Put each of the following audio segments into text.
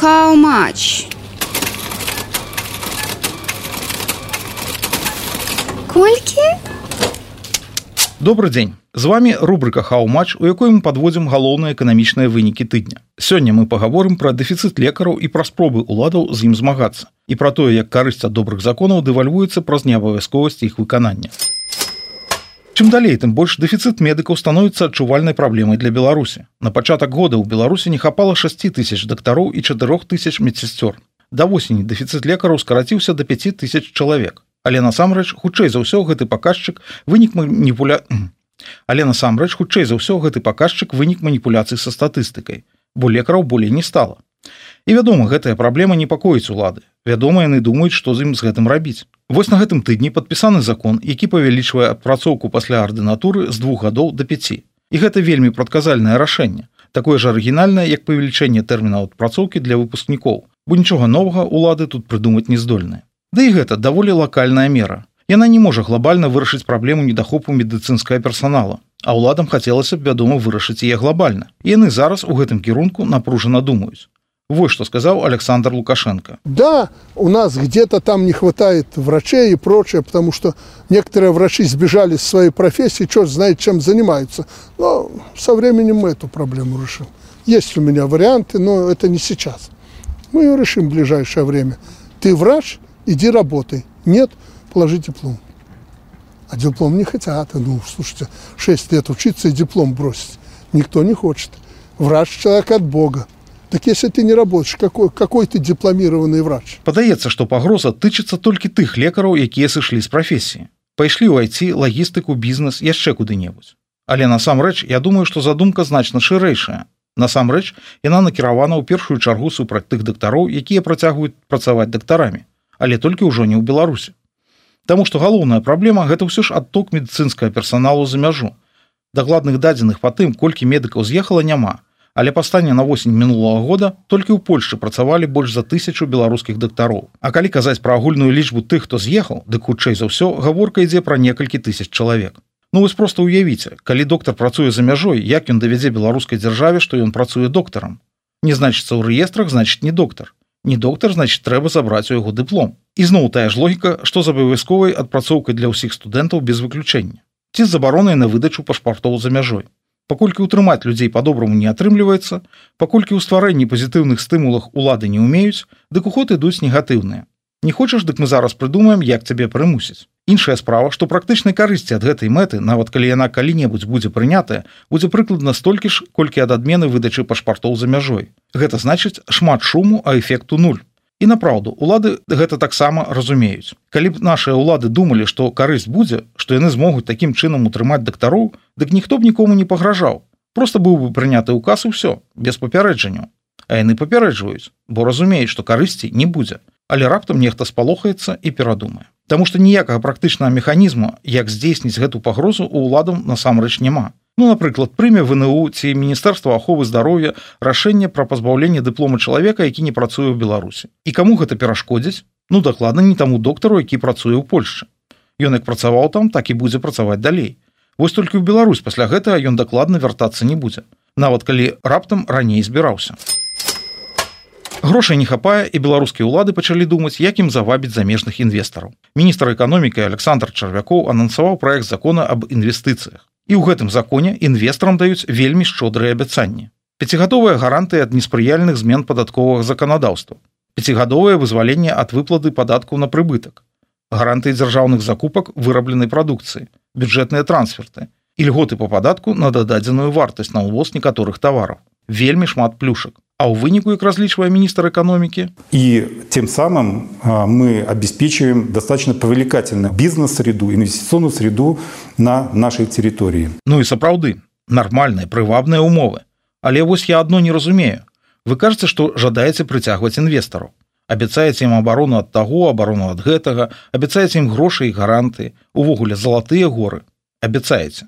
How much? Колькі? Добры дзень з вами рубрика хау-матч у якой мы подводзім галоўныя эканамічныя вынікі тыдня сёння мы паговорым пра дэфіцыт лекараў і пра спробы уладаў з ім змагацца і пра тое як карысць ад добрых законаў дэвальвуецца праз неабавязковасць іх выканання Чым далей тым больш дэфіцыт медыкаў становіцца адчувальнай праблемай для беларусі на пачатак года ў беларусі не хапала 6 тысяч дактароў і 4 тысяч медсестёр да восені дэфіцыт лекараў скараціўся до 5 тысяч чалавек але насамрэч хутчэй за ўсё гэты паказчык вынік маніпуля але насамрэч хутчэй за ўсё гэты паказчык вынік маніпуляцый са статыстыкай бо лекараў болей не стала. І вядома гэтая праблема непакоіць улады. Вядома яны думаюць што з ім з гэтым рабіць вось на гэтым тыдні падпісаны закон які павялічвае адпрацоўку пасля ардынатуры з двух гадоў до 5 і гэта вельмі прадказальнае рашэнне такое ж арыгінальнае як павелічэнне тэрмінаў адпрацоўкі для выпускнікоў бо нічога новага улады тут прыдумаць не здольныя Да і гэта даволі лакальная мера. Яна не можа глобальна вырашыць праблему недахопу медыцынскага персонала. А ўладам хацелася б вядома вырашыць яе глобальна. Яны зараз у гэтым кірунку напружана думаюць. Вось что сказал Александр Лукашенко. Да, у нас где-то там не хватает врачей и прочее, потому что некоторые врачи сбежали с своей профессии, черт знает, чем занимаются. Но со временем мы эту проблему решим. Есть у меня варианты, но это не сейчас. Мы ее решим в ближайшее время. Ты врач, иди работай. Нет, положи диплом. А диплом не хотят. Ну, слушайте, 6 лет учиться и диплом бросить. Никто не хочет. Врач человек от Бога. Так если ты не работаешь, какой, какой ты дипломированный врач? Падаецца, што пагроза тычыцца толькі тых лекараў, якія сышлі з прафесіі. Пайшлі ў айці, лагістыку, бізнес яшчэ куды-небудзь. Але насамрэч, я думаю, што задумка значна шырэйшая. Насамрэч, яна накіравана ў першую чаргу супраць тых дактароў, якія працягваюць працаваць дактарамі але толькі ўжо не ў беларусі Таму што галоўная праблема гэта ўсё ж адток медыцынскага персаналу за мяжу дакладных дадзеных па тым колькі медыкаў з'ехала няма але па стане на восень мінулого года толькі ў Польшы працавалі больш за тысячу беларускіх дактароў. А калі казаць пра агульную лічбу тых хто з'ехаў дык хутчэй за ўсё гаворка ідзе пра некалькі тысяч чалавек. Ну вось просто уявіце калі доктар працуе за мяжой як ён давядзе беларускай дзяржаве што ён працуе доктарам? Не значыцца ў рэестрах значит не доктар. Не доктар значит трэба забраць у яго дыплом. Ізноў тая ж логіка што з абавязковай адпрацоўкай для ўсіх студэнтаў без выключэння. Ці з забаронай на выдачу пашпартоў за мяжой паколькі ўтрымаць людзей по-добраму не атрымліваецца паколькі ў стварэнні пазітыўных стымулах улады не ўмеюць дык уход ідуць негатыўныя. Не хочаш дык мы зараз прыдумаем як цябе прымусіць. Іншая справа што практычнай карысці ад гэтай мэты нават калі яна калі-небудзь будзе прынятая будзе прыкладна столькі ж колькі ад адмены выдачы пашпартоў за мяжой. Гэта значыць шмат шуму, а эфекту нуль. І напраўду, улады гэта таксама разумеюць. Калі б нашыя ўлады думалі, што карысць будзе, што яны змогуць такім чынам утрымаць дактароў, дык ніхто б нікому не пагражаў. Просто быў бы прыняты ўказ і ўсё, без папярэджанню. А яны папярэджваюць, бо разумеюць, што карысці не будзе. Але раптам нехта спалохаецца і перадумае. Таму што ніякага практычнага механізму, як здзейсніць гэту пагрозу у ўладам насамрэч няма. Ну, напрыклад прыме вНУ ці міністэрства аховы здароўя рашэнне пра пазбаўленне дыплома чалавека які не працуе ў беларусі. І каму гэта перашкодзіць? Ну дакладна не таму доктару які працуе ў польльше ён як працаваў там так і будзе працаваць далей. Вось толькі ў Беларусь пасля гэтага ён дакладна вяртацца не будзе нават калі раптам раней збіраўся. Грошай не хапае і беларускія ўлады пачалі думаць як ім завабіць замежных інвестараў. Міністр эканомікі Александр чарвякоў анансаваў проект закона об інвестыцыях І ў гэтым законе інвестарам даюць вельмі шчодрыя абяцанні. Пяцігадовыя гарантыі ад неспрыяльных змен падатковага заканадаўства. Пяцігадовае вызваленне ад выплаты падаткаў на прыбытак. Гарантыі дзяржаўных закупак вырабленай прадукцыі, бюджэтныя трансферты і льготы па падатку на дададзеную вартасць на ўвоз некаторых тавараў. Вельмі шмат плюшак. А ў выніку як разлічвае міністр эканомікі? І тем самым мы обеспечиваем достаточно повеликательную бизнес-среду инвестиционную среду на нашей территории Ну і сапраўды нармальныя прывабныя умовы. Але вось я одно не разумею. Вы кажаце что жадаеце прыцягваць інвестараў. Абяцаеце ім абарону ад таго абарону ад гэтага абяцаеце ім грошай гаранты увогуле залатыя горы. Абяцаеце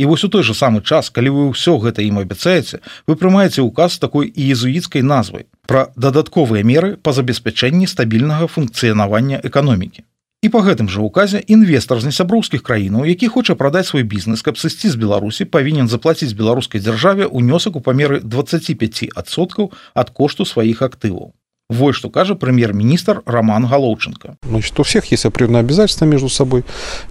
І вось у той же самы час, калі вы ўсё гэта ім абяцаеце, вы прымаеце ўказ такой іезуіцкай назвай пра дадатковыя меры па забеспячэнні стабільнага функцыянавання эканомікі. І па гэтым жа указе інвестор з несяброўскіх краінаў, які хоча прадаць свой бізнес, каб сысці з Беларусі, павінен заплаціць беларускай дзяржаве ўнёсак у памеры 25соткаў ад кошту сваіх актываў. Вот что кажа премьер-министр Роман Головченко. Значит, у всех есть определенные обязательства между собой.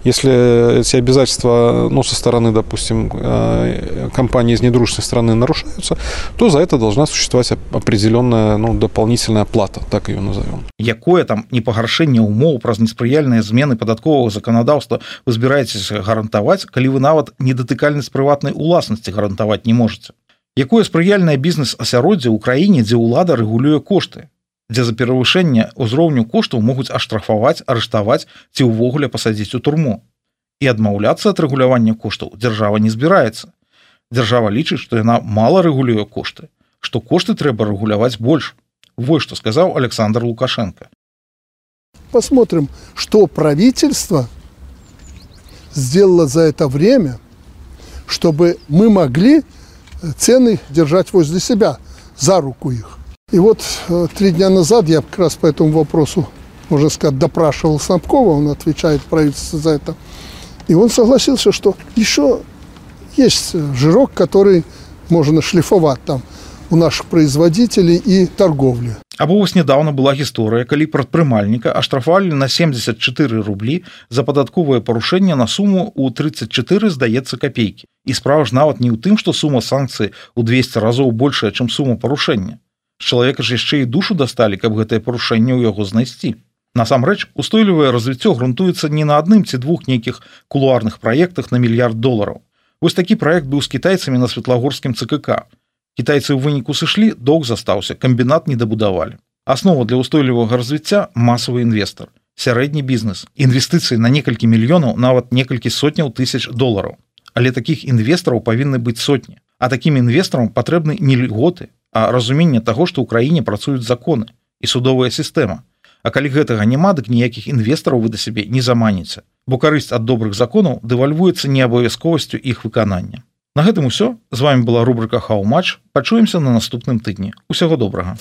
Если эти обязательства, ну, со стороны, допустим, э, компании из недружественной страны нарушаются, то за это должна существовать определенная, ну, дополнительная плата, так ее назовем. Якое там непагаршэнне ўмоў праз неспрыяльныя змены падатковага заканадаўства вы збіраецеся гарантаваць, калі вы нават недатыкальнасць прыватнай уласнасці гарантаваць не можете. Якое спрыяльнае бізнес-асяроддзе ў краіне, дзе ўлада рэгулюе кошты, дзе за перавышэнне ўзроўню коштаў могуць аштрафаваць арыштаваць ці ўвогуле пасадзіць у турму і адмаўляцца ад рэгулявання коштаў дзяржава не збіраецца дзяржава лічыць што яна мала рэгулюе кошты што кошты трэба рэгуляваць больш вось што сказаў александр лукашенко посмотрим что правительство сделало за это время чтобы мы могли цены держать возле себя за руку их И вот э, три дня назад я как раз по этому вопросу, можно сказать, допрашивал Снабкова, он отвечает правительство за это. И он согласился, что еще есть жирок, который можно шлифовать там у наших производителей и торговли. Або вось нядаўна была гісторыя, калі прадпрымальніка аштрафавалі на 74 рублі за падатковае парушэнне на суму ў 34 здаецца капейкі. І справа ж нават не ў тым, што сума санкцыі ў 200 разоў большая, чым сума парушэння Чалавека ж яшчэ і душу дасталі каб гэтае парушэнне ў яго знайсці. Насамрэч устойлівае развіццё грунтуецца не на адным ці двух нейкіх кулуарных праектах на мільярд долараў. Вось такі праект быў з кітайцамі на светлагорскім цК кітайцы ў выніку сышлі доўг застаўся камбінат не дабудавалі аснова для устойлівага развіцця масавы інвестор сярэдні бізнес інвестыцыі на некалькі мільёнаў нават некалькі сотняў тысяч долараў. Але такіх інвестараў павінны быць сотні а такім інвестарам патрэбны не льготы а разуменне таго што ў краіне працуюць законы і судовая сістэма. А калі гэтага няма дык ніякіх інвестараў вы да сябе не заманіце бо карысць ад добрых законаў дэвальвуецца неабавязковасцю іх выканання. На гэтым усё. З вами была рубрика хау-матч пачуемся на наступным тыдні. Усяго добрага